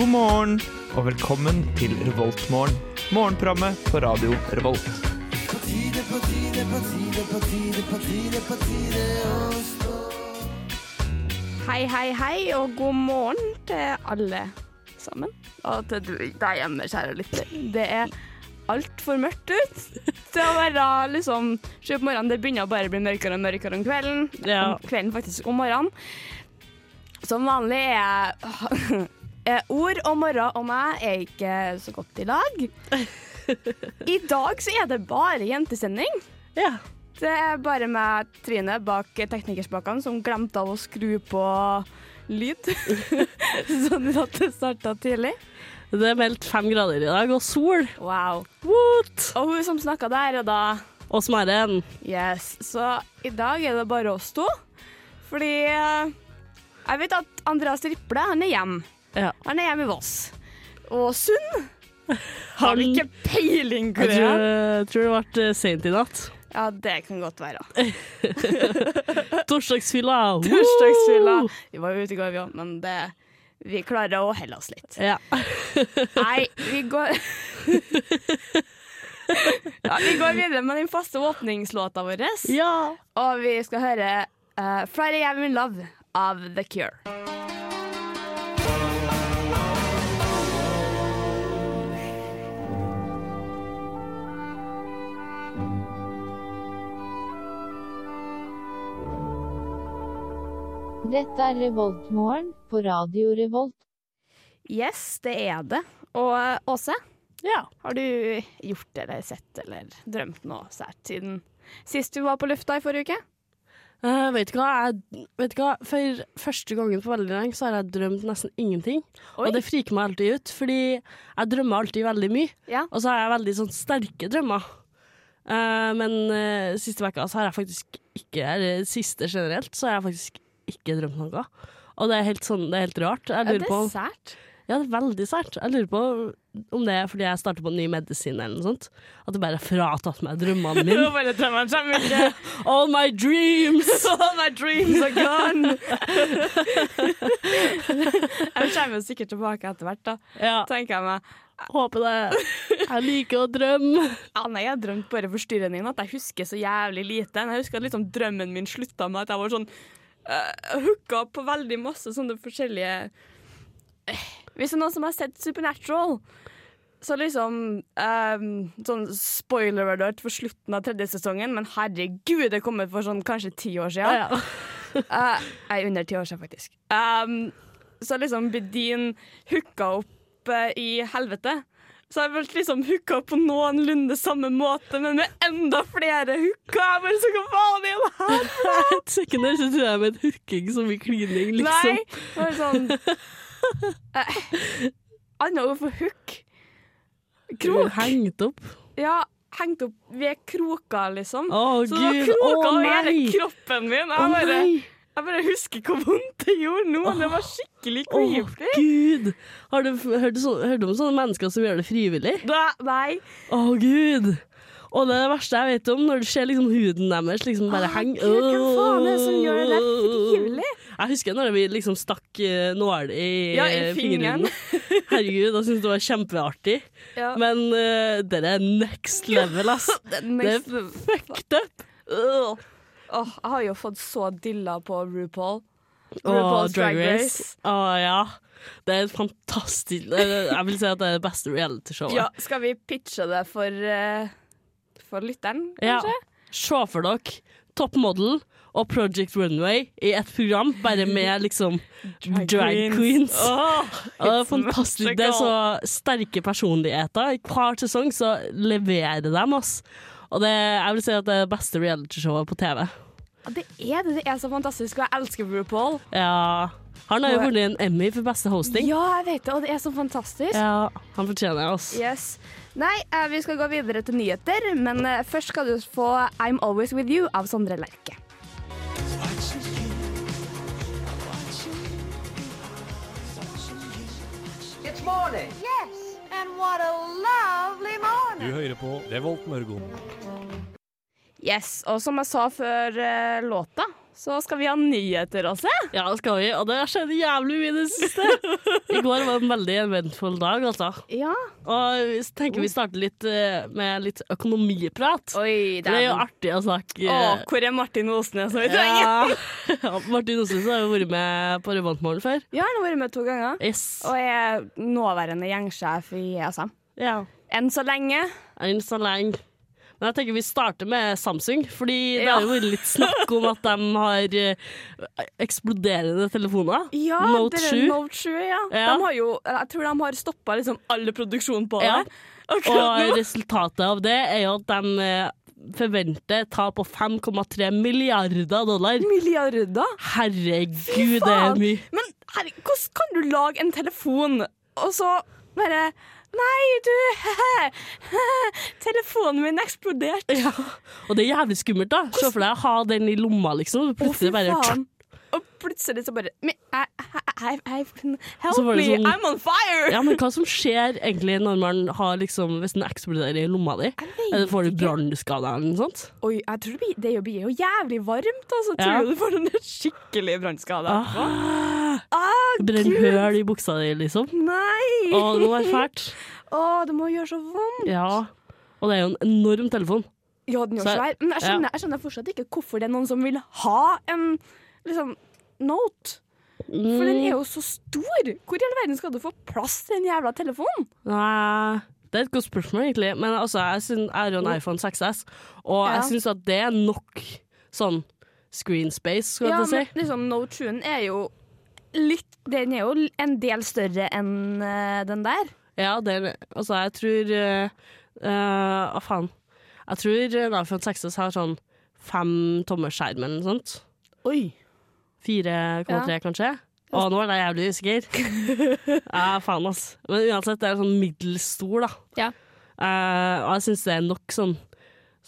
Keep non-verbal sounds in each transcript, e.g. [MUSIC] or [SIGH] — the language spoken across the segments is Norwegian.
God morgen og velkommen til Revoltmorgen. Morgenprogrammet på radio Revolt. Hei, hei, hei, og god morgen til alle sammen. Og til du der hjemme, kjære lytter. Det er altfor mørkt ut til å være liksom sju på morgenen. Det begynner å bare bli mørkere og mørkere om kvelden. Ja. Om kvelden, faktisk, om morgenen. Som vanlig er, [LAUGHS] er ord og morgen og meg er ikke så godt i lag. [LAUGHS] I dag så er det bare jentesending. Ja. Det er bare meg, Trine, bak teknikerspakene, som glemte av å skru på lyd. [LAUGHS] sånn at det starta tidlig. Det er meldt fem grader i dag, og sol. Wow. What? Og hun som snakka der og da, Og Smaren. yes. Så i dag er det bare oss to. Fordi eh, jeg vet at Andreas Riple, han er hjemme. Ja. Han er hjemme i oss. Og Sunn har vi ikke peiling på Jeg det. tror, jeg tror det ble sent i natt. Ja, det kan godt være. [LAUGHS] Torsdagsfylla. [LAUGHS] Torsdagsfylla. Vi var jo ute i går, vi òg, men det, vi klarer å holde oss litt. Ja. Nei, vi går [LAUGHS] ja, Vi går videre med den faste åpningslåta vår. ja. Og vi skal høre uh, 'Friday I'm in Love' av The Cure. Dette er Revoltmorgen på Radio Revolt. Yes, det er det. Og eh, Åse, ja. har du gjort eller sett eller drømt noe sært siden sist du var på lufta i forrige uke? Uh, vet du hva? Jeg, vet hva? For første gangen på veldig lenge så har jeg drømt nesten ingenting. Oi. Og det friker meg alltid ut, fordi jeg drømmer alltid veldig mye. Ja. Og så har jeg veldig sånn sterke drømmer. Uh, men uh, siste uka så har jeg faktisk ikke Eller siste generelt, så har jeg faktisk ikke drømt noe. Og det er helt sånn, det er helt rart. Jeg Ja, lurer det på er sært. Ja, det er veldig sært. Jeg lurer på om det er fordi jeg starter på en ny medisin eller noe sånt. At det bare har fratatt meg drømmene mine. [LAUGHS] [LAUGHS] All my dreams! [LAUGHS] All my dreams are gone. Jeg kommer jo sikkert tilbake etter hvert, da, Ja, tenker jeg meg. håper det. Jeg liker å drømme. Ja, nei, jeg har drømt bare forstyrrende inn at jeg husker så jævlig lite. Jeg husker at liksom drømmen min slutta med at jeg var sånn uh, hooka på veldig masse sånne forskjellige Eh, Hvis det er noen som har sett Supernatural, så liksom um, Sånn spoiler alert for slutten av tredje sesongen, men herregud, det kom ut for sånn kanskje ti år siden. Ja. Uh, [LAUGHS] nei, under ti år siden, faktisk. Um, så liksom Bedin hooka opp i helvete. Så jeg ble liksom hooka på noenlunde samme måte, men med enda flere hooka. Jeg bare så hva faen er det her? [LAUGHS] Et sekund der så tror jeg med et hooking som i klining, liksom. Nei, var sånn eh, Annet ord for hook. Krok. Hengt opp. Ja, hengt opp ved kroker, liksom. Å, så det var gud. kroker Å, over hele kroppen min. Å, Jeg bare, nei. Jeg bare husker hvor vondt det gjorde nå. Det var skikkelig Å, oh, gud. Har du hørt, så, hørt om sånne mennesker som gjør det frivillig? Da- Nei. Å, gud. Og det er det verste jeg vet om, når du ser liksom huden deres liksom bare Å, henge. Gud, Hvem faen er det som gjør det frivillig? Jeg husker når vi liksom stakk uh, nål i, Ja, i eh, fingeren. Herregud, jeg syntes det var kjempeartig. Ja. Men uh, det er next level, ass. [LAUGHS] Det er fucked up. Åh, jeg har jo fått så dilla på RuPaul. RuPaul's Drag Race. Å ja. Det er et fantastisk Jeg vil si at det er det beste realityshowet. Ja, skal vi pitche det for, uh, for lytteren, Ja. kanskje? Se for dere Top Model og Project Runway i et program, bare med liksom drag, queens. Åh, Og det er fantastisk. Det er så sterke personligheter. I hver sesong så leverer de, ass. Og det, jeg vil si at det er det beste realityshowet på TV. Ja, Det er det. Det er så fantastisk, og jeg elsker RuPaul. Ja. Han har jo vunnet en Emmy for beste hosting. Ja, jeg vet det, og det er så fantastisk. Ja, han fortjener oss. Yes. Nei, eh, vi skal gå videre til nyheter, men eh, først skal du få I'm Always With You av Sondre Lerche. It's morning. Yes, and what a lovely morning. Du hører på Revolt Mørgon. Yes, og som jeg sa før eh, låta, så skal vi ha nyheter også. Ja, det skal vi. Og det har skjedd jævlig mye i det siste. I går var en veldig eventfull dag, altså. Ja. Og vi tenker vi starter litt eh, med litt økonomiprat. Oi, Det er jo artig å snakke Å, hvor er Martin Osnes som vi trenger? ja. [LAUGHS] ja, Martin Osnes har jo vært med på Revoltmorgen før. Ja, han har vært med to ganger. Yes. Og er nåværende gjengsjef i ESM. Ja. Enn så lenge. Enn så lenge. Men jeg tenker vi starter med Samsung, fordi det Ja. har jo vært litt snakk om at de har eh, eksploderende telefoner. Ja, Note dere 7. Note 7 ja. Ja. De har jo, jeg tror de har stoppa liksom alle produksjon på det. Og resultatet av det er jo at de eh, forventer tap på 5,3 milliarder dollar. Milliarder. Herregud, det er mye. Men herregud, hvordan kan du lage en telefon, og så bare Nei, du [LAUGHS] Telefonen min eksploderte. Ja. Og det er jævlig skummelt, da. Se for deg å ha den i lomma, liksom. Plutselig bare faen. Og plutselig så bare I, I, I, Help me, sånn- I'm on fire! Ja, men hva som skjer egentlig når man har liksom Hvis den eksploderer i lomma di? Eller Får du brannskader eller noe sånt? Oi, jeg tror det det blir jo jævlig varmt, altså. Tror Ja. du du får en skikkelig brannskade? Ah, Ah, Brenn høl i buksa di, liksom. Nei! Å, det må være fælt. Å, det må gjøre så vondt. Ja. Og det er jo en enorm telefon. Ja, den gjør svær. Men jeg skjønner, jeg skjønner fortsatt ikke hvorfor det er noen som vil ha en liksom, Note. For den er jo så stor. Hvor i all verden skal du få plass til den jævla telefonen? Nei, det er et godt spørsmål, egentlig. Men altså, jeg, syn- jeg har jo en iPhone 6S, og Ja. jeg syns at det er nok sånn screen space, skal Ja, jeg men liksom Note 7 er jo litt Den er jo en del større enn uh, den der. Ja, det er, altså, jeg tror Hva uh, uh, faen? Jeg tror en iPhone 6S har sånn fem tommer skjerm eller noe sånt. Oi. 4,3 kanskje. Å, nå er jeg jævlig usikker. [LAUGHS] ja, faen, ass. Men uansett, det er sånn middels stor, da. Ja. Uh, og jeg syns det er nok sånn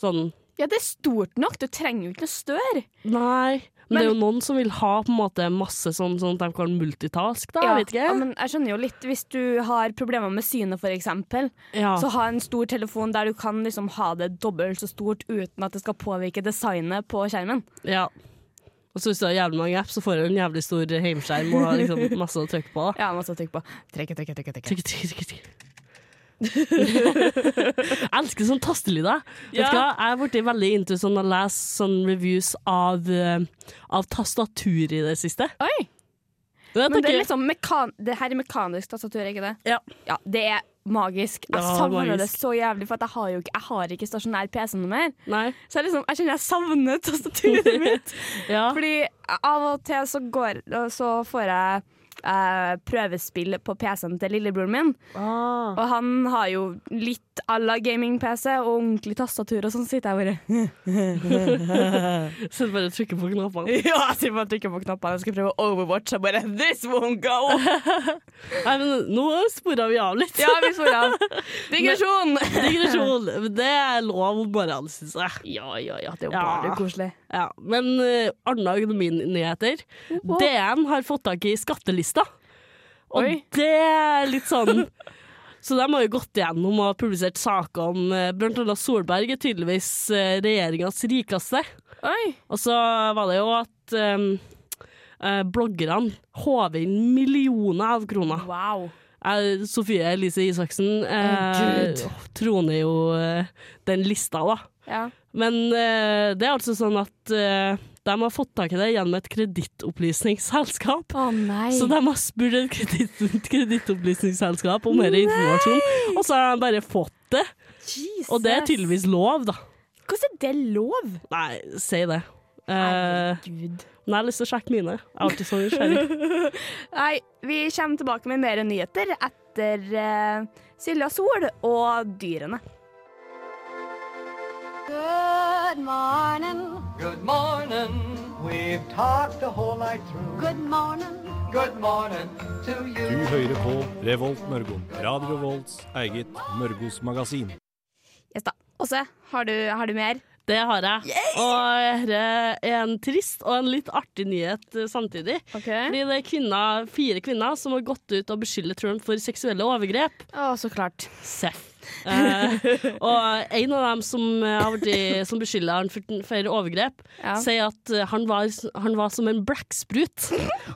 Sånn Ja, det er stort nok. Du trenger jo ikke noe større. Nei. Men, Men- det er jo noen som vil ha på en måte masse sånn, sånn at de kan multitask, da. Ja, Jeg ja, men jeg skjønner jo litt hvis du har problemer med synet, for eksempel. Ja. Så ha en stor telefon der du kan liksom ha det dobbelt så stort uten at det skal påvirke designet på skjermen. ja. Og så hvis du har jævlig mange apps, så får du en jævlig stor heimskjerm og liksom [LAUGHS] masse å trykke på. da. Ja, masse å trykke på. Trykke, trykke, trekke. Trykke, trykke, trykke, trykke. Jeg [LAUGHS] elsker sånn tastelyder. Ja. Jeg er blitt veldig into sånn å lese sånn reviews av, eh, av tastatur i det siste. Oi! Og Men det er liksom mekan det her er mekanisk tastatur, ikke det? Ja. Ja, det er magisk. Jeg savner det så jævlig, for jeg har jo jeg har ikke stasjonær PC noe mer. Nei. Så jeg, liksom, jeg kjenner jeg savner tastaturet [LAUGHS] mitt. Ja. Fordi av og til så, går, så får jeg eh, prøvespill på PC-en til lillebroren min. Ah. Og han har jo litt à la gaming-PC og ordentlig tastatur og sånn, sitter jeg bare [LAUGHS] Så du bare trykker på knappene. [LAUGHS] Ja, jeg sitter bare trykker på knappene Jeg skal prøve Overwatch. Jeg bare This won't go! [LAUGHS] Nei, men nå spora vi av litt. Ja, vi spora av. Digresjon! Digresjon. Det er lov om morgenen, syns jeg. Ja, ja, ja. Det er jo Ja. bare koselig. Ja, men uh, andre økonominyheter. DN har fått tak i skattelista. Og Oi. det er litt sånn Så de har jo gått gjennom og publisert saker om uh, Blant annet Solberg er tydeligvis uh, regjeringas rikeste. Oi. Og så var det jo at um, bloggerne håver inn millioner av kroner. Wow. Eh, Sofie Elise Isaksen eh, oh, troner jo eh, den lista, da. Ja. Men eh, det er altså sånn at eh, de har fått tak i det gjennom et kredittopplysningsselskap. Nei. Så de har spurt et kreditt- kredittopplysningsselskap om mer informasjon, og så har de bare fått det. Jesus. Og det er tydeligvis lov, da. Hvordan er det lov? Nei, si det. Herregud. Uh, men jeg har lyst til å sjekke mine. Jeg er alltid så nysgjerrig. [LAUGHS] Nei, vi kommer tilbake med mer nyheter etter uh, Silja Sol og dyrene. Good morning. Good morning. We've talked the whole night through. Good morning. Good morning to you. Du hører på Revolt Mørgo. Radio Revolts eget Mørgos magasin. Yes da. Åse, har du, har du mer? Det har jeg. Og dette er en trist og en litt artig nyhet eh, samtidig. Okay. Fordi det er kvinner, fire kvinner som har gått ut og beskylder Trump for seksuelle overgrep. Å, så klart. Seff. Eh, og en av dem som, eh, vært, som beskylder han for, for overgrep, Ja. sier at eh, han var, han var som en blekksprut.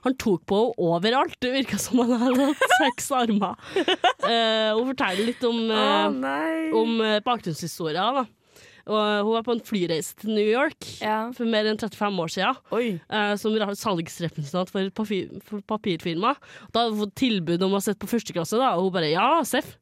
Han tok på henne overalt. Det virka som han hadde hatt seks armer. Eh, hun forteller litt om, eh, nei. om bakgrunnshistoria. Da. Og hun var på en flyreise til New York Ja. for mer enn 35 år siden. Eh, som salgsrepresentant for papir, for papirfirma. Da hadde hun fått tilbud om å sitte på første klasse, da, og hun bare ja, Seff.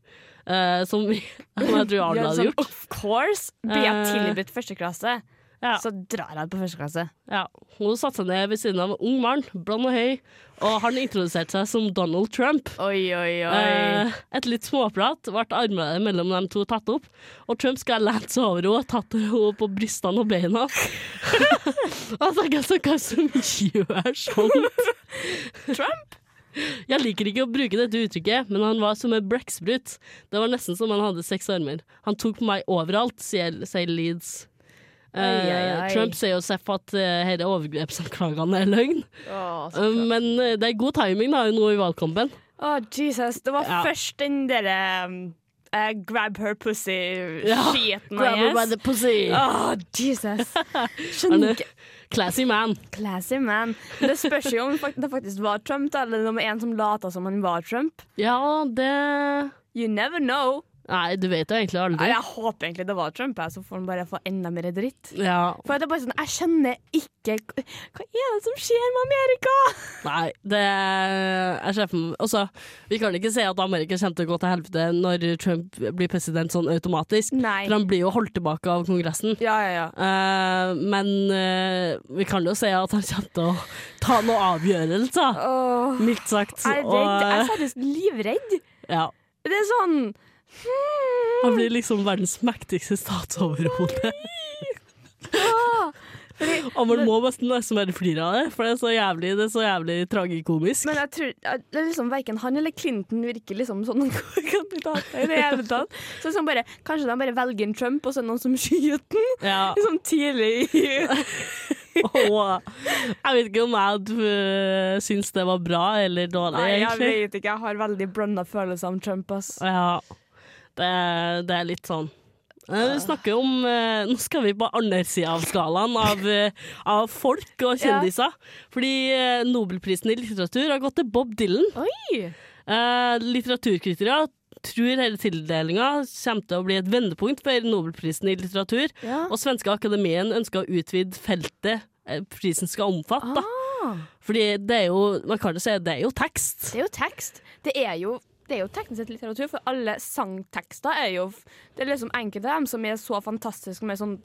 Eh, som [LAUGHS] jeg tror Arne Ja, hadde gjort. Of course. Blir jeg Eh. tilbudt første klasse, Ja. så drar jeg på første klasse. Ja. Hun satte seg ned ved siden av en ung mann, blond og høy, og han introduserte seg som Donald Trump. Oi, oi, oi. Eh, etter litt småprat ble armene mellom de to tatt opp, og Trump skal lente seg over henne og tatt henne på brystene og beina. [LAUGHS] jeg hva så det som gjør sånt? [LAUGHS] Trump? Jeg liker ikke å bruke dette uttrykket, men han var som en blekksprut. Det var nesten som han hadde seks armer. Han tok på meg overalt, sier, sier Leeds. Uh, ai, ai, ai. Trump sier jo selv at uh, disse overgrepsanklagene er løgn. Oh, Eh, men eh, det er god timing da, nå i valgkampen. Å, Jesus. Det var Ja. først den derre um, eh, grab her pussy-skiten Grab her by the pussy. Å, Jesus. [LAUGHS] Skjønner er ikke. Classy man. Classy man. Det spørs jo om det faktisk var Trump, eller om det var en som lata som han var Trump. Ja, det You never know. Nei, du vet jo egentlig aldri. Nei, jeg håper egentlig det var Trump, så får han bare få enda mer dritt. Ja, For det er bare sånn, Jeg skjønner ikke Hva er det som skjer med Amerika? nei, det er sjefen Også, vi kan ikke si at Amerika kommer til å gå til helvete når Trump blir president sånn automatisk. Nei. For han blir jo holdt tilbake av Kongressen. Ja, ja, ja. Uh, men uh, vi kan jo si at han kommer til å ta noen avgjørelser, oh. mildt sagt. jeg er redd. Jeg er Og, seriøst livredd. ja, Det er sånn han blir liksom verdens mektigste statsoverhode. Han Og man må nesten nesten bare flire av det, for det er så jævlig, det er så jævlig tragikomisk. Men jeg tror er liksom verken han eller Clinton virker liksom sånn kandidater i det hele [LAUGHS] tatt. Så sånn bare, kanskje de bare velger en Trump, og så er det noen som skyter den Ja. [LAUGHS] liksom tidlig i jeg vet ikke om jeg uh, syns det var bra eller dårlig, Nei, jeg vet ikke. Jeg har veldig blanda følelser om Trump, ass. Ja, det, det er litt sånn. Eh, Vi snakker om eh, Nå skal vi på andre sida av skalaen av, eh, av folk og kjendiser. Fordi eh, Nobelprisen i litteratur har gått til Bob Dylan. Oi! Eh, litteraturkritikere tror hele tildelinga kommer til å bli et vendepunkt for Nobelprisen i litteratur. Ja. Og svenske akademien ønsker å utvide feltet eh, prisen skal omfatte. Ah, Fordi det er jo Man kan jo si det er jo tekst. det er jo tekst. Det er jo det er jo teknisk sett litteratur, for alle sangtekster er jo Det er liksom enkelte av dem som er så fantastiske med sånn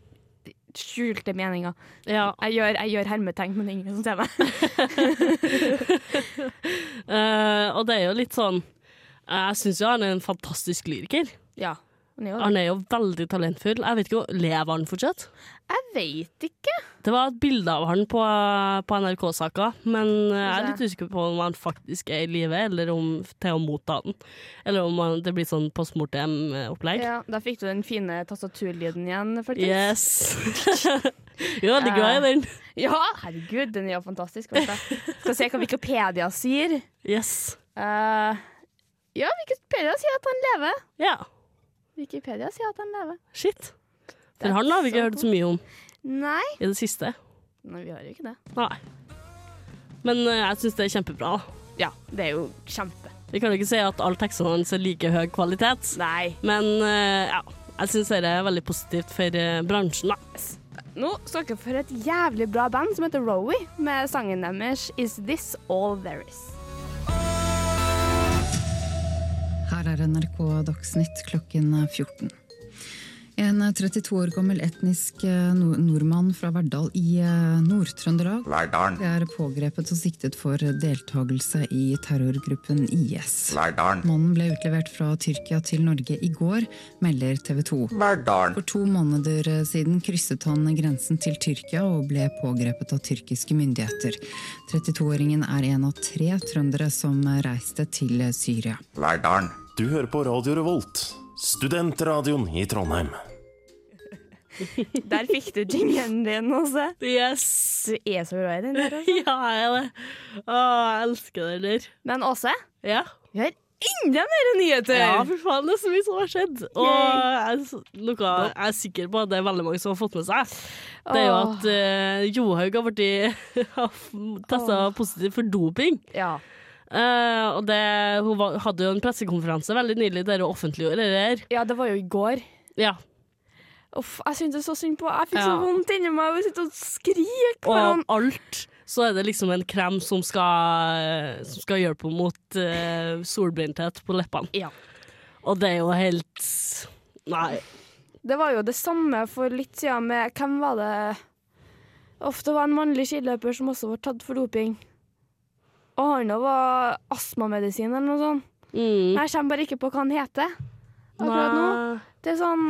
skjulte meninger. Ja. Jeg gjør, jeg gjør hermetegn, men ingen som ser meg. uh, [LAUGHS] og det er jo litt sånn Jeg syns jo han er en fantastisk lyriker. Ja, han er jo. Han er jo veldig talentfull. Jeg vet ikke, Lever han fortsatt? Jeg vet ikke. Det var et bilde av han på, på NRK-saka, men eh, jeg er litt usikker på om han faktisk er i live, eller om til å motta den. Eller om han, det blir sånn postmortem-opplegg. Ja, da fikk du den fine tastaturlyden igjen, faktisk. Yes. [LAUGHS] jo, veldig glad i den. Ja, herregud, den er jo fantastisk. Skal se hva Wikipedia sier. Yes. Uh, ja, Wikipedia sier at han lever. Ja. Wikipedia sier at han lever. Shit. For han har vi ikke hørt så mye om Nei. i det siste. Nei, vi har jo ikke det. Nei. Men uh, jeg syns det er kjempebra. da. Ja, det er jo kjempe. Vi kan jo ikke si at alle tekstene hans er like høy kvalitet, Nei. men uh, ja. Jeg syns det er veldig positivt for uh, bransjen, da. Nå skal dere for et jævlig bra band som heter Rowie, med sangen deres Is This All There Is. Her er NRK Dagsnytt klokken 14. En 32 år gammel etnisk eh, nordmann fra Verdal i eh, Nord-Trøndelag Verdalen. er pågrepet og siktet for deltakelse i terrorgruppen IS. Verdalen. Mannen ble utlevert fra Tyrkia til Norge i går, melder TV 2. Verdalen. For to måneder siden krysset han grensen til Tyrkia og ble pågrepet av tyrkiske myndigheter. 32-åringen er en av tre trøndere som reiste til Syria. Verdalen. Du hører på Radio Revolt, studentradioen i Trondheim. Der fikk du jingeren din også. Yes! Du er så glad i den der, altså. [LAUGHS] Ja, jeg er det. Å, jeg elsker den der. Men Åse, Ja. vi har enda mer nyheter! Ja, for faen, det er så mye som har skjedd. Og jeg, noe jeg er sikker på at det er veldig mange som har fått med seg, det er jo at uh, Johaug har blitt [LAUGHS] testa positiv for doping. Ja. Eh, og det, hun var, hadde jo en pressekonferanse veldig nylig der hun offentliggjorde det der. ja, det var jo i går. Ja. Uff, jeg syntes så synd på Jeg fikk så Ja. vondt inni meg. Jeg sitte og skrike. på Og av alt så er det liksom en krem som skal, som skal hjelpe henne mot uh, solblindhet på leppene. Ja. Og det er jo helt Nei. Det var jo det samme for litt siden med Hvem var det Ofte var en mannlig skiløper som også var tatt for doping. Og òg var astmamedisin eller noe sånt. Mm. Jeg kommer bare ikke på hva han heter akkurat nå. Det er sånn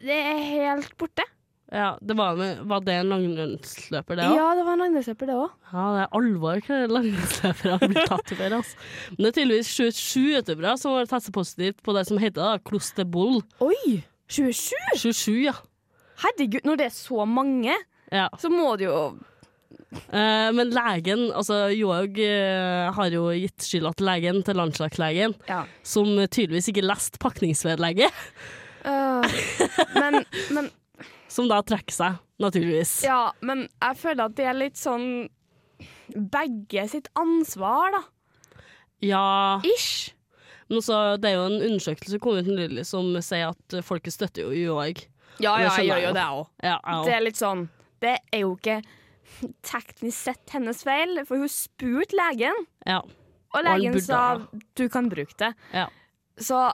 Det er helt borte. Ja, det var, var det en langrennsløper, det òg? Ja, det var en langrennsløper, det òg. Ja, det er alvor hva langrennsløpere blitt tatt for. Altså. Men det er tydeligvis 27 utøvere som har testet positivt på det som heter da, Klosterboll. Oi! 27? 27, ja. Herregud, når det er så mange, ja. så må det jo Eh, men legen, altså Johaug uh, har jo gitt skylda til legen, til landslagslegen, Ja. som tydeligvis ikke leste pakningsvedlegget, Uh, men, men [LAUGHS] som da trekker seg, naturligvis. Ja, men jeg føler at det er litt sånn begge sitt ansvar, da. Ja, Ish. men også, det er jo en undersøkelse som ut nylig som sier at folket støtter jo Johaug. Ja, ja, jeg gjør jo jo. det òg. Ja, Det er litt sånn Det er jo ikke teknisk sett hennes feil, for hun spurte legen, ja. og legen sa du kan bruke det. Ja. Så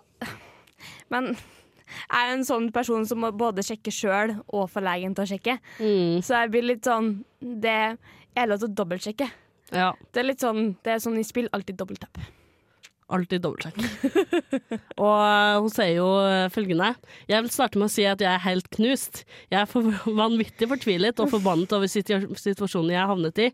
Men jeg er en sånn person som må både sjekke sjøl og få legen til å sjekke. Mm, Så jeg blir litt sånn Det er lov til å dobbeltsjekke. ja. Det er litt sånn Det er sånn i spill, alltid dobbelttapp. Alltid dobbeltsjekk. [LAUGHS] og eh, hun sier jo eh, følgende Jeg vil starte med å si at jeg er helt knust. Jeg er for [LAUGHS] vanvittig fortvilet og forbannet over situa situasjonen jeg har havnet i.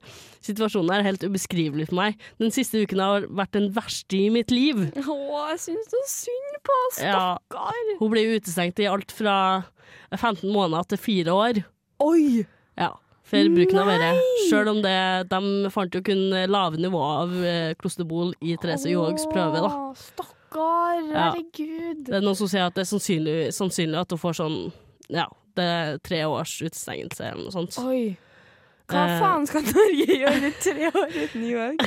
Situasjonen er helt ubeskrivelig for meg. Den siste uken har vært den verste i mitt liv. Å, jeg syns så synd på henne, stakkar. Hun ble utestengt i alt fra 15 måneder til fire år. Oi! Ja. For bruken av dette. Sjøl om det, de fant jo kun lave nivå av eh, klosterbol i Therese Johaugs prøve, da. Stakkar, herregud. Ja. Det er noen som sier at det er sannsynlig, sannsynlig at hun får sånn Ja, det er tre års utestengelse eller noe sånt. Oi. Hva Eh. faen skal Norge [LAUGHS] gjøre i tre år uten New York?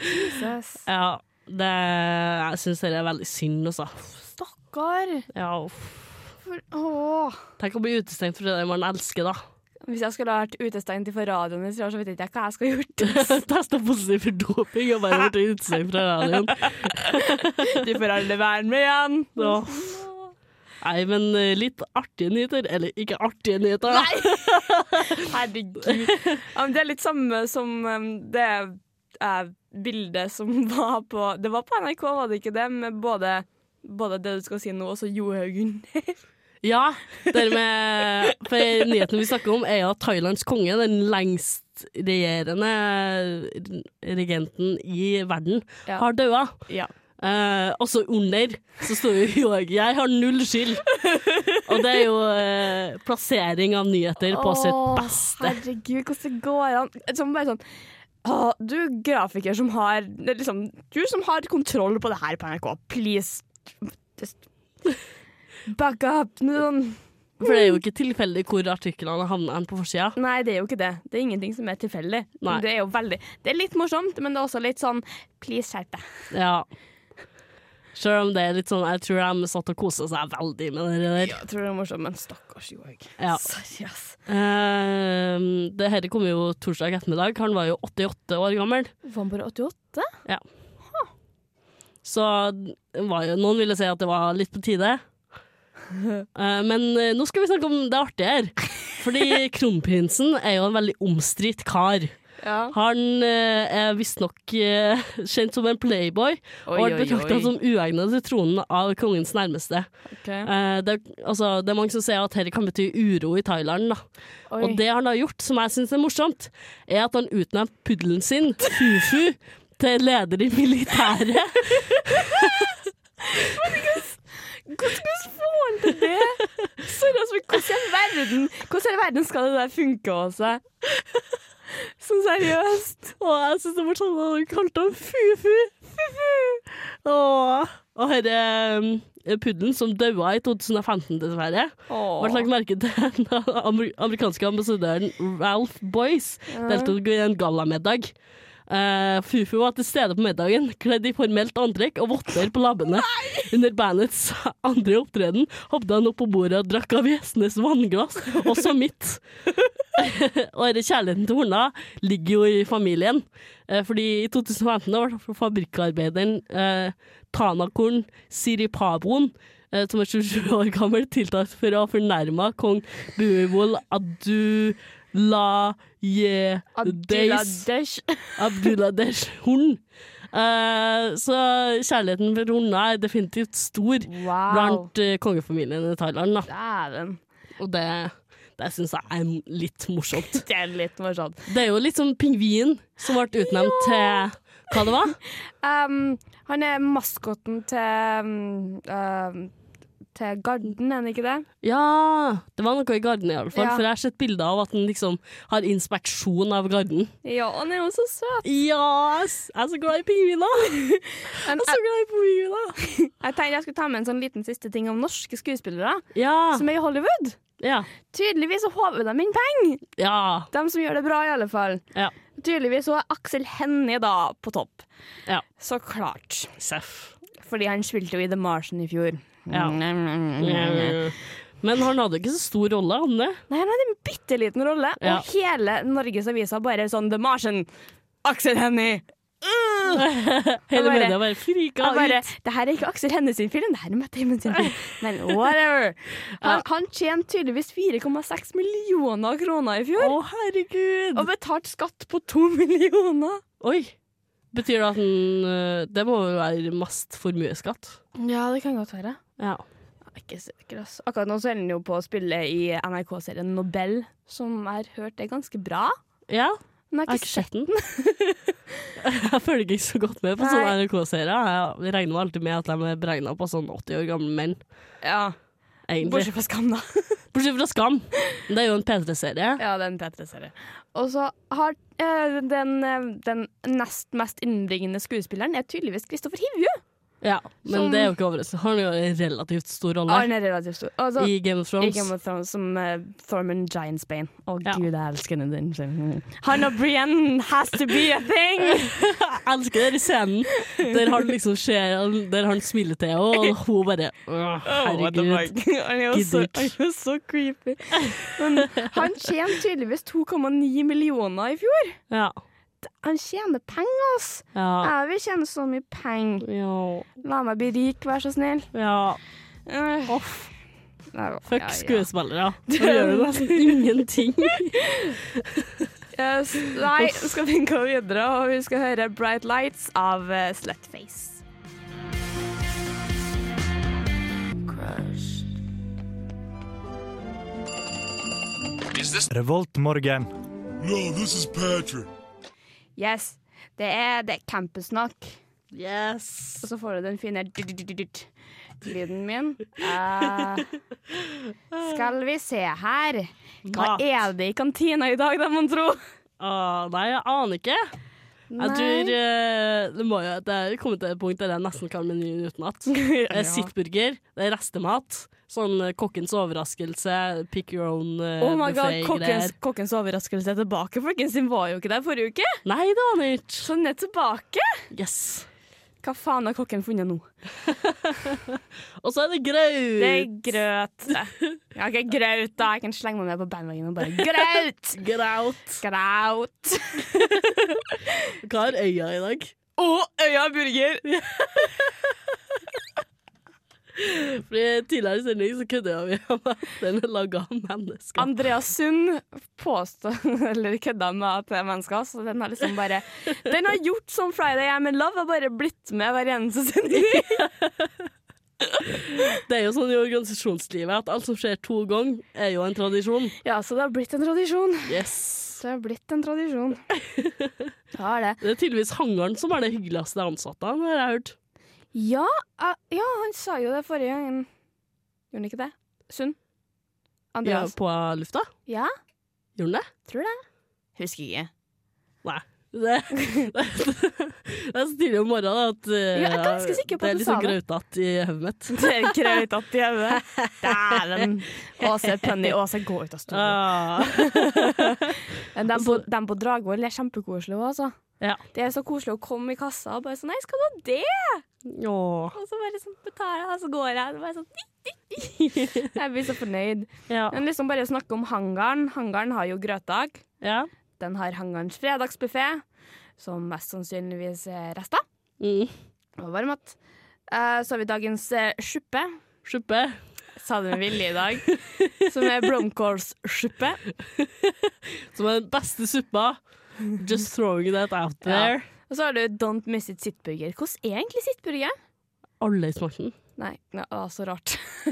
Jesus. Ja, det Jeg syns det er veldig synd, altså. Stakkar. Ja, uff. For, åh. Tenk å bli utestengt for det man elsker, da. Hvis jeg skulle ha vært utestengt fra radioen i tre år, så vet jeg ikke hva jeg skulle gjort. [LAUGHS] Testa positiv for doping og bare vært utestengt fra radioen. [LAUGHS] Du får aldri være med igjen. Så. Nei, men eh, litt artige nyheter. Eller ikke artige nyheter. Nei! [LAUGHS] Herregud. Det er litt samme som um, det eh, bildet som var på Det var på NRK, var det ikke det? Med både, både det du skal si nå, og så Johaugen. Ja, dermed, For nyheten vi snakker om, er jo at Thailands konge, den lengst regjerende regenten i verden, Ja. har daua. Ja. Eh, også under så står jo 'Jeg har null skyld'. Og det er jo eh, plassering av nyheter på sitt Åh, beste. Herregud, hvordan det går an? Som bare sånn Åh, du grafiker som har liksom, Du som har kontroll på det her på NRK, please just back up. Noen. For det er jo ikke tilfeldig hvor artiklene havner på forsida. Nei, det er jo ikke det. Det er ingenting som er tilfeldig. Nei. Det er jo veldig Det er litt morsomt, men det er også litt sånn please, skjerp deg. Ja. Selv om det er litt sånn Jeg tror de satt og kosa seg veldig med det der. Jeg tror det er morsomt, men stakkars Johaug. Ja. [LAUGHS] Seriøst. ass. Eh, det her kom jo torsdag ettermiddag. Han var jo 88 år gammel. Var han bare 88? Så det var jo, noen ville si at det var litt på tide. Eh, men eh, nå skal vi snakke om det artige her. Fordi [LAUGHS] kronprinsen er jo en veldig omstridt kar. Ja. Han eh, er visstnok [LAUGHS] kjent som en playboy, og Oi, er oi, betrakta som uegnet til tronen av kongens nærmeste. Okay. Eh, det, er- altså, det er mange som sier at dette kan bety uro i Thailand. Og det han har gjort, som jeg syns er morsomt, er at han utnevnte puddelen sin, Fufu, til leder i militæret. [LAUGHS] Hvordan får han til det? Sorry, altså, hvordan verden Hvordan i verden skal det der funke, Åse? Sånn seriøst. Og jeg syns det var sånn at han kalte ham Fufu. Fufu. Og, og denne eh, puddelen som daua i 2015, dessverre, ble lagt merke til [LAUGHS] den amerikanske ambassadøren Ralph Boyce deltok i en gallamiddag. Uh, Fufu var til stede på middagen, kledd i formelt antrekk og votter på labbene. Under bandets andre opptreden hoppet han opp på bordet og drakk av gjestenes vannglass, også mitt. [LAUGHS] og denne kjærligheten til horna ligger jo i familien. Uh, fordi i 2015 ble fabrikkarbeideren uh, Tanakorn Siripaboen, som er 27 år gammel, tiltalt for å ha fornærma kong Buevol Abdullayedesh Abduladesh. Abdulladesh hund. Uh, så kjærligheten for hunder er definitivt stor Wow. blant uh, kongefamilien i Thailand. Dæven. Og det, det syns jeg er litt morsomt. [LAUGHS] Det er litt morsomt. Det er jo litt som pingvin som ble utnevnt til hva det var? [LAUGHS] Um, han er maskotten til um, um, til Garden, er det ikke det? Ja, det var noe i Garden i alle fall. Ja. For jeg har sett bilder av at han liksom har inspeksjon av Garden. Ja, han er jo så søt. Ja, jeg er så glad i pingviner! [LAUGHS] Jeg er så glad i pingviner! [LAUGHS] jeg tenkte jeg skulle ta med en sånn liten siste ting om norske skuespillere Ja. som er i Hollywood. Ja. Tydeligvis så håver de inn penger. ja. De som gjør det bra, i alle fall. Ja. Tydeligvis så er Aksel Hennie da på topp. Ja. Så klart. Seff. Fordi han spilte jo i The Martian i fjor. Ja. Men han hadde ikke så stor rolle, Anne. Nei, han hadde en bitte liten rolle, Ja. og hele Norges aviser bare sånn The Martian. Aksel Hennie! [LAUGHS] Hele bare- media bare frika ut. det her er ikke Aksel Hennie sin film, det her er Matt Damon sin film. [LAUGHS] Men whatever. Han, han tjente tydeligvis 4,6 millioner kroner i fjor. Å, oh, herregud! Og betalte skatt på 2 [LAUGHS] millioner. Oi. Betyr det at den øh, Det må være mest formuesskatt? Ja, det kan godt være. Ja. Ikke sikker, altså. Akkurat nå så er han jo på å spille i NRK-serien Nobel, som jeg har hørt er ganske bra. ja. Men Jeg har ikke sett den. [LAUGHS] jeg følger ikke så godt med på sånne NRK-serier. Jeg regner meg alltid med at de er beregna på sånn 80 år gamle menn. Ja, Egentlig. Bortsett fra Skam, da. [LAUGHS] Bortsett fra Skam. Det er jo en P3-serie. Ja, det er en P3-serie. Og så har eh, den, eh, den nest mest innbringende skuespilleren er tydeligvis Kristoffer Hivju. Ja, men Som- det er jo ikke overraskende. Han har jo en relativt stor rolle Han er relativt stor. Altså, i Game of Thrones. I Game of Thrones som uh, Thorman Giantsbane. Å Ja. gud, jeg elsker den. Han og Brienne has to be a thing! [LAUGHS] Jeg elsker den scenen der han liksom ser Der han smiler til henne, og hun bare Åh, Herregud. Han er jo så, så creepy. Men han tjente tydeligvis 2,9 millioner i fjor. Ja. Han tjener penger, ass! Ja. Jeg vil tjene så mye penger. ja. La meg bli rik, vær så snill. ja. Uh, Off. ja, Fuck ja, ja. skuespillere. [LAUGHS] Da gjør du nesten ingenting. Yes. Nei, nå skal vi gå videre, og vi skal høre 'Bright Lights' av uh, Slutface. Revoltmorgen. Yes, det er, det er campusnakk. Yes. Og så får du den fine lyden min. Uh, skal vi se her. Hva Mat. er det i kantina i dag, da, mon tro? Uh, nei, jeg aner ikke. Jeg tror uh, det må jo Det er kommet til et punkt der jeg nesten kan menyen utenat. [LAUGHS] Det er sittburger, det er restemat. Sånn eh, kokkens overraskelse, pick your own uh, Oh my god, kokkens, kokkens overraskelse er tilbake. Folkens, den var jo ikke der forrige uke. Nei, det var nytt. Så den er tilbake. Yes. Hva faen har kokken funnet nå? [LAUGHS] Og så er det grøt! Det er grøt. Ja, ikke grøt, da. Jeg kan slenge meg med på bandwagen og bare grøt! [LAUGHS] Graut. Graut. [LAUGHS] Hva har øya i dag? Å, Øya burger. Fordi Tidligere i sending så kødda vi om at den er laga av mennesker. Andreas Sund påstod, eller kødda med at det er mennesker, så den har liksom bare Den har gjort som Friday I'm in Love, har bare blitt med hver eneste sending. [LAUGHS] Det er jo sånn i organisasjonslivet at alt som skjer to ganger, er jo en tradisjon. Ja, så det har blitt en tradisjon. Yes. Det har blitt en tradisjon. [LAUGHS] Har det. Det er tydeligvis hangaren som er det hyggeligste ansatte, har jeg hørt. Ja, uh, ja, han sa jo det forrige gangen. Gjorde han ikke det? Sund? Ja, på lufta? Ja, Gjorde han det? tror det. Husker ikke. Nei. Det, det, det er så tidlig om morgenen at uh, Ja, jeg er ganske sikker på det Det er litt sa grautete i hodet mitt. [LAUGHS] Det er krautete i hodet. [LAUGHS] Dæven. Åse Penny Åse, gå ut av studio. Ah. [LAUGHS] De på, på Dragvoll er kjempekoselige òg, altså. Ja. Det er så koselig å komme i kassa og bare sånn 'Nei, skal du ha det?' Åh. Og så bare sånn betaler jeg, og så går jeg. Og bare sånn [LAUGHS] Jeg blir så fornøyd. Ja. Men liksom bare å snakke om hangaren. Hangaren har jo grøtdag. ja. Den har hangarens fredagsbuffé, som mest sannsynligvis er rester. Mm. Og varmmat. Eh, så har vi dagens eh, suppe. Suppe. Sa det med vilje i dag. Som er [LAUGHS] blomkålssuppe. Som er den beste suppa. Just throwing that out there. Og så har du Don't Miss It Sittburger. Hvordan er egentlig sittburger? Alle smakte den. Nei, det var så rart. [LAUGHS]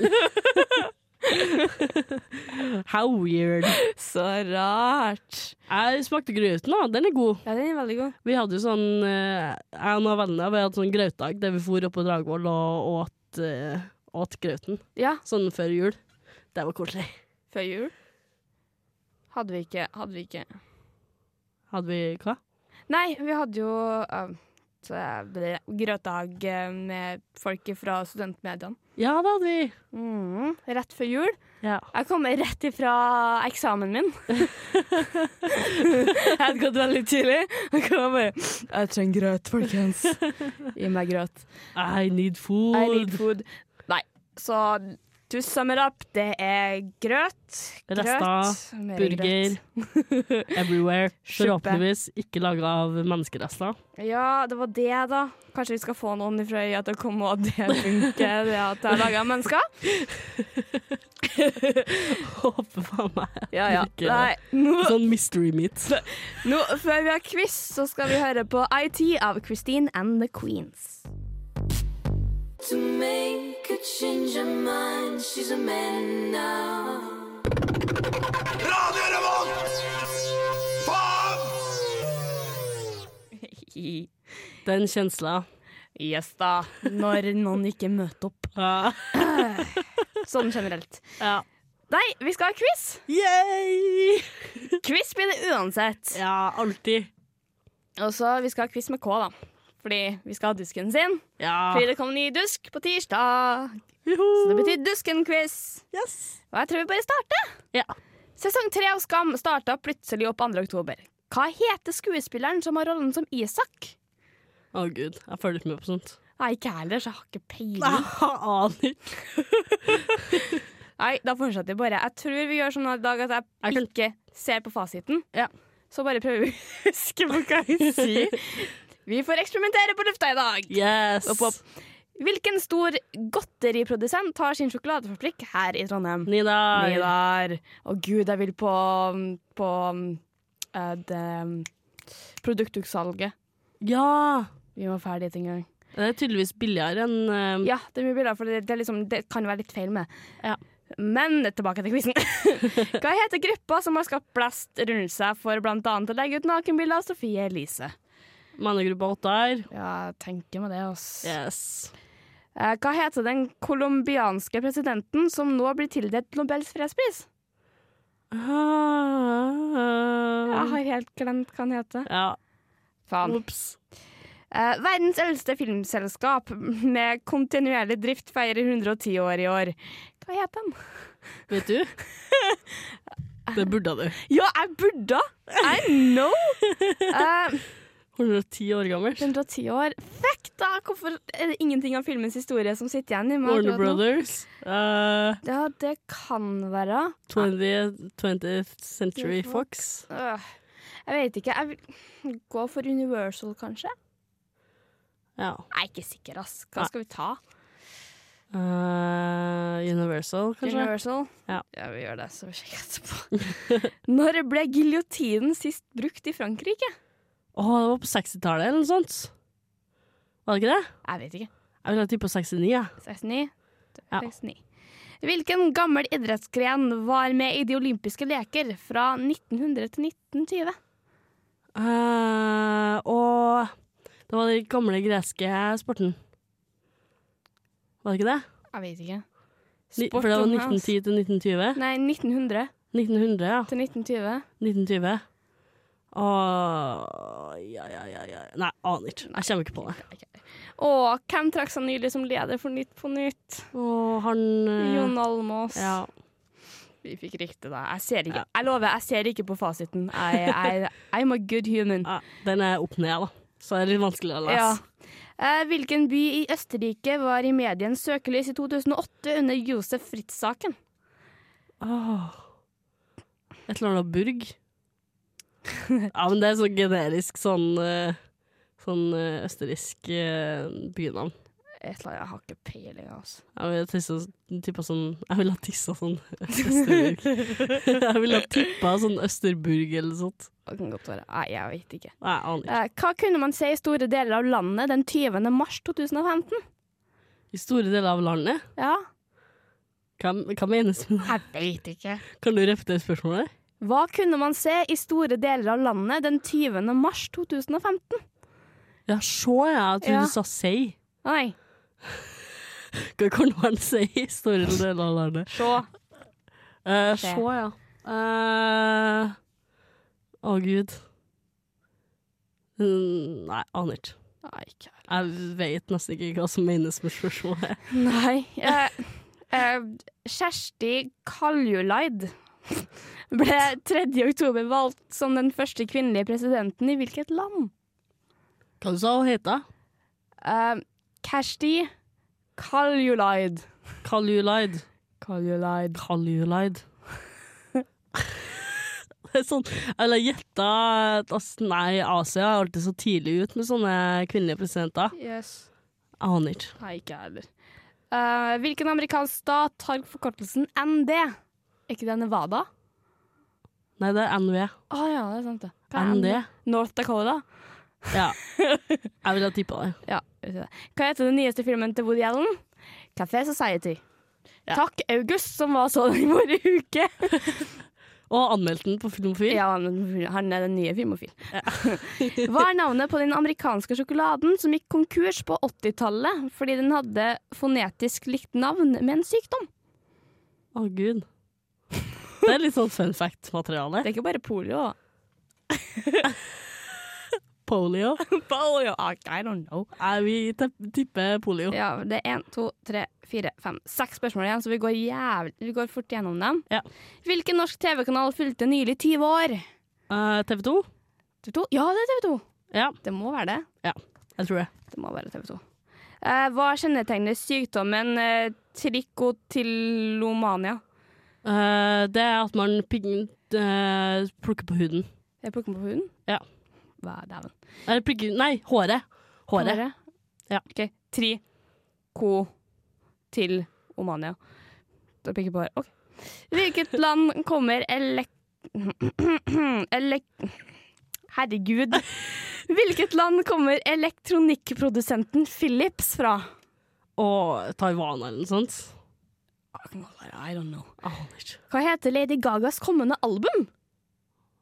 How weird. Så rart. Jeg smakte grauten, da. Den er god. Ja, den er veldig god. Vi hadde jo sånn eh, Jeg og noen venner vi hadde sånn grautdag der vi for opp på Dragvoll og åt, eh, åt grauten. Ja, Sånn før jul. Det var koselig. før jul. Hadde vi ikke Hadde vi ikke Hadde vi hva? Nei, vi hadde jo uh, eh, grøtdag eh, med folk fra studentmediene. Ja, det hadde vi. Mm, rett før jul. Ja. Jeg kom rett ifra eksamen min. [LAUGHS] jeg hadde gått veldig tidlig. Jeg kom bare Jeg trenger grøt, folkens. [LAUGHS] Gi meg grøt. I need food. I need food. Nei, så to sum it up, det er grøt. Rester, grøt, mer Burger. grøt. [LAUGHS] Everywhere. Forhåpentligvis ikke laga av menneskerester. Ja, det var det, da. Kanskje vi skal få noen fra øya til å komme, og det funker, [LAUGHS] det at det er laga mennesker? [LAUGHS] Håper faen meg. Ja, ja. Ikke, Nei, nå, Sånn mystery meat. nå, før vi har quiz, så skal vi høre på IT av Christine and the Queens. [LAUGHS] Den kjensla. Yes da, når noen ikke møter opp. [LAUGHS] Ja. Sånn generelt. ja. Nei, vi skal ha quiz! Yay! Quiz blir det uansett. Ja, alltid. Og så vi skal ha quiz med K, da. Fordi vi skal ha dusken sin. Ja. Fordi det kom ny dusk på tirsdag. Joho. Så det betyr Dusken-quiz. Yes. Og jeg tror vi bare starter. Ja. Sesong tre av Skam starta plutselig opp 2. oktober. Hva heter skuespilleren som har rollen som Isak? Å gud, jeg følger ikke med på sånt. Nei, ikke jeg heller, så jeg har ikke peiling. Aner ikke. [LAUGHS] Nei, da fortsetter vi bare. Jeg tror vi gjør sånn i dag at Jeg ikke ser på fasiten. Ja. Så bare prøver vi å [LAUGHS] huske på hva vi sier. Vi får eksperimentere på lufta i dag. Yes. Opp, opp. Hvilken stor godteriprodusent har sin sjokoladefabrikk her i Trondheim? Nidar. Nidar. Å gud, jeg vil på, på uh, det produktutsalget. Ja. Vi må ferdig en gang. Det er tydeligvis billigere enn uh, Ja, det er mye billigere, for det, det, liksom, det kan være litt feil med. Ja. Men tilbake til quizen. [LAUGHS] Hva heter gruppa som har skapt blest rundt seg for annet å legge ut nakenbilder av Sofie Elise? Mannegruppa åtte her. Ja, jeg tenker meg det, ass. Yes. Eh, Hva heter den colombianske presidenten som nå blir tildelt Nobels fredspris? Jeg har helt glemt hva han heter. Ja. Faen. Ops. Eh, verdens eldste filmselskap med kontinuerlig drift feirer 110 år i år. Hva heter den? Vet du? [LAUGHS] Det burde du. Ja, jeg burde! I know! [LAUGHS] Eh, 110 år gammel. 110 år. Fuck, da! Hvorfor er det ingenting av filmens historie som sitter igjen i meg? Warner? Brothers. Uh, Ja, det kan være. 20th, 20th Century Fox. Uh, jeg vet ikke. Jeg vil gå for Universal, kanskje? Ja. Jeg er ikke sikker, ass. Hva skal vi ta? Uh, Universal, kanskje? Universal? Ja. vi gjør det, så vi sjekker etterpå. [LAUGHS] Når ble giljotinen sist brukt i Frankrike? Å, det var på 60-tallet eller noe sånt. Var det ikke det? Jeg vet ikke. Jeg vil ha tippe 69, ja. 69? Ja. 69. Hvilken gammel idrettsgren var med i de olympiske leker fra 1900 til 1920? Uh, og det var den gamle greske sporten. Var det ikke det? Jeg vet ikke. Sporten, For det var 1910 til 1920? Nei, 1900 1900, ja. til 1920. 1920. Åh, ja, ja, ja, ja. Nei, aner ikke. Jeg kommer ikke på det. Åh, hvem trakk seg nylig som leder for Nytt på Nytt? Åh, han eh, Jon Almås. Ja. Vi fikk riktig, da. Jeg ser ikke. Jeg lover, jeg ser ikke på fasiten. I, I, I'm a good human. ja. Den er opp ned, da. Så det er litt vanskelig å lese. Ja. Eh, hvilken by i Østerrike var i mediens søkelys i 2008 under Josef Fritz-saken? Åh. Et eller annet burg. [LAUGHS] ja, men det er så generisk sånn eh, Sånn eh, østerriksk uh, bynavn. Et eller annet, Jeg har ikke peiling. Altså. Jeg ville tippa sånn Jeg ville ha tissa sånn [LAUGHS] Østerburg. jeg ville ha tippa sånn Østerburg eller sånt. Det kan godt være. Nei, jeg vet ikke. Nei, aner. Eh, hva kunne man se i store deler av landet den 20. mars 2015? I store deler av landet? Ja, Hva, hva menes med det? jeg vet ikke. Kan du repetere spørsmålet? Hva kunne man se i store deler av landet den 20. mars 2015? Ja, så ja. Jeg trodde Ja. du sa sei. Nei, Hva kan man si i store deler av landet? se. Uh, Se. ja. ja. uh, Å, gud. Mm, Nei, aner ikke. Jeg vet nesten ikke hva som menes med spørsmålet. Nei. Uh, [LAUGHS] eh, Kjersti Kaljulaid ble 3. oktober valgt som den første kvinnelige presidenten i hvilket land? Hva du sa hun het? Uh, Kashti Kaljulaid. Kaljulaid. Kaljulaid. Kaljulaid. Det er sånn Eller gjetta Nei, Asia er alltid så tidlig ut med sånne kvinnelige presidenter. Yes. Aner ikke. Nei, ikke jeg heller. Uh, hvilken amerikansk stat har forkortelsen ND? Er ikke det Nevada? Nei, det er NV. Å ja, det er sant det. Hva er ND. North Dakota? Ja. [LAUGHS] Jeg ville ha tippa det. Ja, vet det. Hva heter den nyeste filmen til Woody Allen? Café Society. Takk, August, som var sånn i forrige uke. [LAUGHS] Og anmeldte den på Filmofil. Ja, han er den nye filmofil. [LAUGHS] Hva er navnet på den amerikanske sjokoladen som gikk konkurs på 80-tallet fordi den hadde fonetisk likt navn med en sykdom? Å, gud. Det er litt sånn fun fact-materiale. Det er ikke bare polio. [LAUGHS] Polio. [LAUGHS] polio, I don't know. Nei, vi tipper polio. Ja, det er én, to, tre, fire, fem, seks spørsmål igjen, så vi går, jævlig, vi går fort gjennom dem. Ja. Hvilken norsk TV-kanal fylte nylig 20 år? Uh, TV 2? TV 2? Ja, det er TV 2. Ja, Det må være det. jeg tror det. Det må være TV 2. Uh, hva kjennetegner sykdommen uh, trikotilomania? Eh, det er at man pig, uh, plukker på huden. Jeg plukker på huden? Ja. Hva er dæven? Eller plukker Nei, håret. Håret. Ja. OK. Tri-ko-til-omania. Da pikker jeg på håret. OK. Hvilket land kommer elek... [CLEARS THROAT] elek... Herregud. Hvilket land kommer elektronikkprodusenten Philips fra? Og Taiwan eller noe sånt. I don't know. Hva heter Lady Gagas kommende album?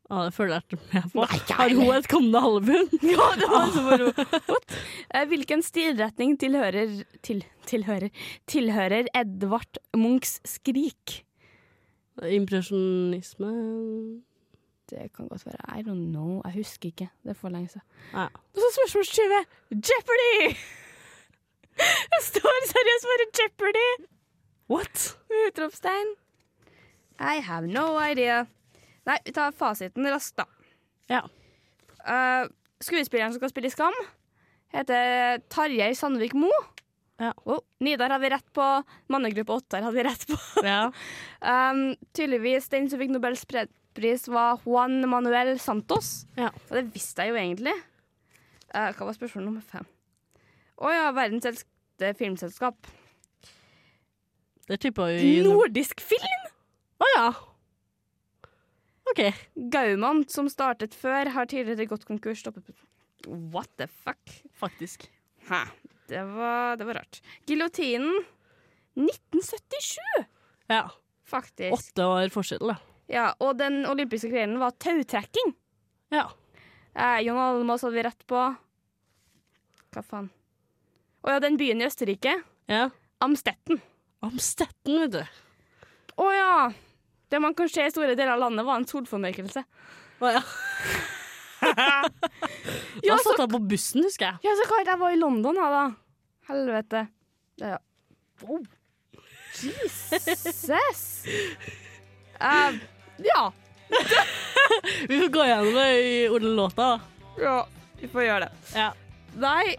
Ja, det føler jeg med på. Nei, Har hun et kommende album? [LAUGHS] Ja, det var så moro. [LAUGHS] Eh, Hvilken stilretning tilhører, til, tilhører tilhører Edvard Munchs Skrik? Impresjonisme Det kan godt være. I don't know. Jeg husker ikke. Det er for lenge siden. Ja. Og så spørsmål 20. Jeopardy! [LAUGHS] Jeg står seriøst bare Jeopardy! What? Utropstegn. I have no idea. Nei, vi tar fasiten raskt, da. Ja. Uh, skuespilleren som skal spille i Skam, heter Tarjei Sandvik Mo. Ja. Oh, Nidar har vi rett på. Mannegruppe Ottar har vi rett på. ja. [LAUGHS] Um, tydeligvis den som fikk Nobels fredspris, var Juan Manuel Santos. Ja. Og det visste jeg jo egentlig. Uh, hva var spørsmål nummer fem? Å ja, verdens eldste filmselskap. Det tippa jo i Nordisk film! Å ja. OK. Gauman, som startet før, har tidligere gått konkurs. Stoppet What the fuck? Faktisk. Hæ. Det var, det var rart. Giljotinen 1977, Ja. faktisk. Åtte år forskjell, da. Ja, og den olympiske grenen var tautrekking. Ja. Eh, Jon Almaas hadde vi rett på. Hva faen? Å ja, den byen i Østerrike. ja. Amstetten. Amstetten, vet du. Å ja. Det man kan se i store deler av landet, var en solformørkelse. Å ja. [LAUGHS] Ja, satt jeg på bussen, husker jeg. ja, så klart jeg var i London, da. Helvete. Ja. Wow. Jesus. uh, [LAUGHS] ja. [LAUGHS] Vi får gå gjennom det i ordelåta, da. ja. Vi får gjøre det. Ja. Nei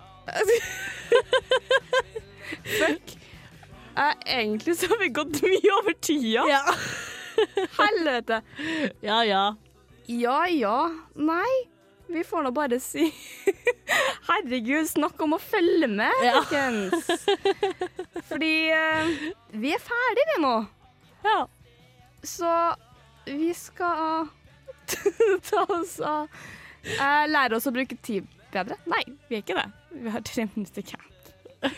Fuck. Eh, egentlig så har vi gått mye over tida. Ja. Helvete. ja ja. Ja ja. Nei. Vi får nå bare si Herregud, snakk om å følge med, Ja. Fordi eh, vi er ferdige, vi nå. ja. Så vi skal [LAUGHS] ta oss av eh, Lære oss å bruke tid bedre. Nei, vi er ikke det. Vi har tre minutter camp.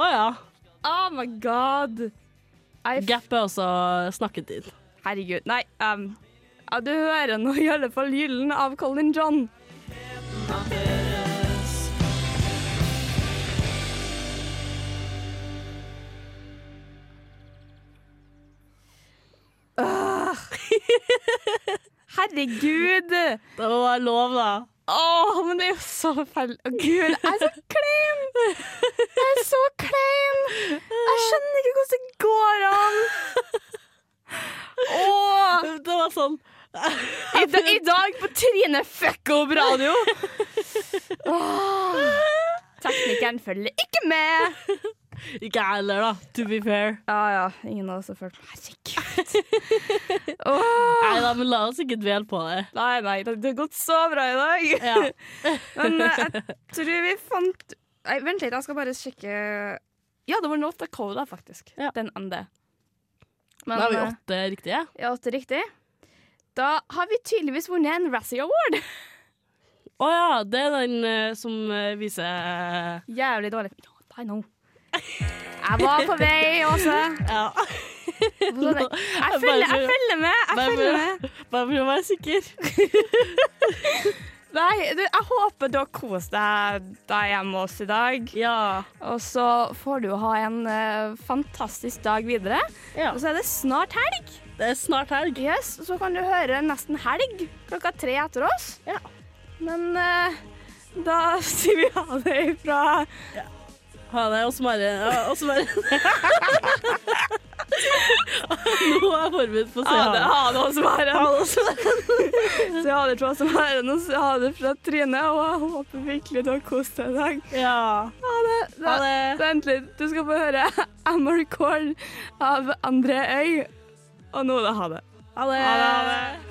Å ja. Oh my god. I Gap er også snakketid. Herregud. Nei, um, ja, du hører nå i alle fall gyllen av Colin John. Ah. [LAUGHS] Herregud. Det være lov, da. Åh, men det er jo så feil. Å, Gud, jeg er så klein! Jeg er så klein! Jeg skjønner ikke hvordan det går an. Åh, Det var sånn i, da, I dag på Trine Fuck Up Radio. Åh, teknikeren følger ikke med. [LAUGHS] Ikke jeg heller, da. To be fair. Ja ja, ingen av oss har følt Herregud. [LAUGHS] oh. Nei da, men la oss ikke dvele på det. Nei, nei, det har gått så bra i dag. Ja. [LAUGHS] Men eh, jeg tror vi fant Nei, Vent litt, jeg skal bare sjekke Ja, det var North Dakota, faktisk. Ja. Den ND. Da har vi eh, åtte riktige. Ja, åtte riktig. Da har vi tydeligvis vunnet en Razzie Award. Å ja, det er den uh, som uh, viser uh, Jævlig dårlig. I know. Jeg var på vei, Åse. Ja. Jeg følger, jeg følger med. Jeg følger med. Bare for å være sikker. [LAUGHS] Nei, jeg håper du har kost deg der hjemme med oss i dag. Ja. Og så får du ha en eh, fantastisk dag videre. ja. Og så er det snart helg. Det er snart helg. Yes, så kan du høre nesten helg klokka tre etter oss. Ja. Men uh, da sier vi ha det ifra Ha det, og. Ja, og smøre. [LAUGHS] Nå er jeg forberedt på å si ha det, ha det hos Maren. Ha det. Så [LAUGHS] ha det fra oss Maren, og ha det fra Trine. Og jeg håper virkelig du har kost deg i dag. Ja. Ha det. Ha det. Vent litt, du skal få høre Amor Call av André Øy. Og nå da, ha det. Ha det. Ha det, ha det.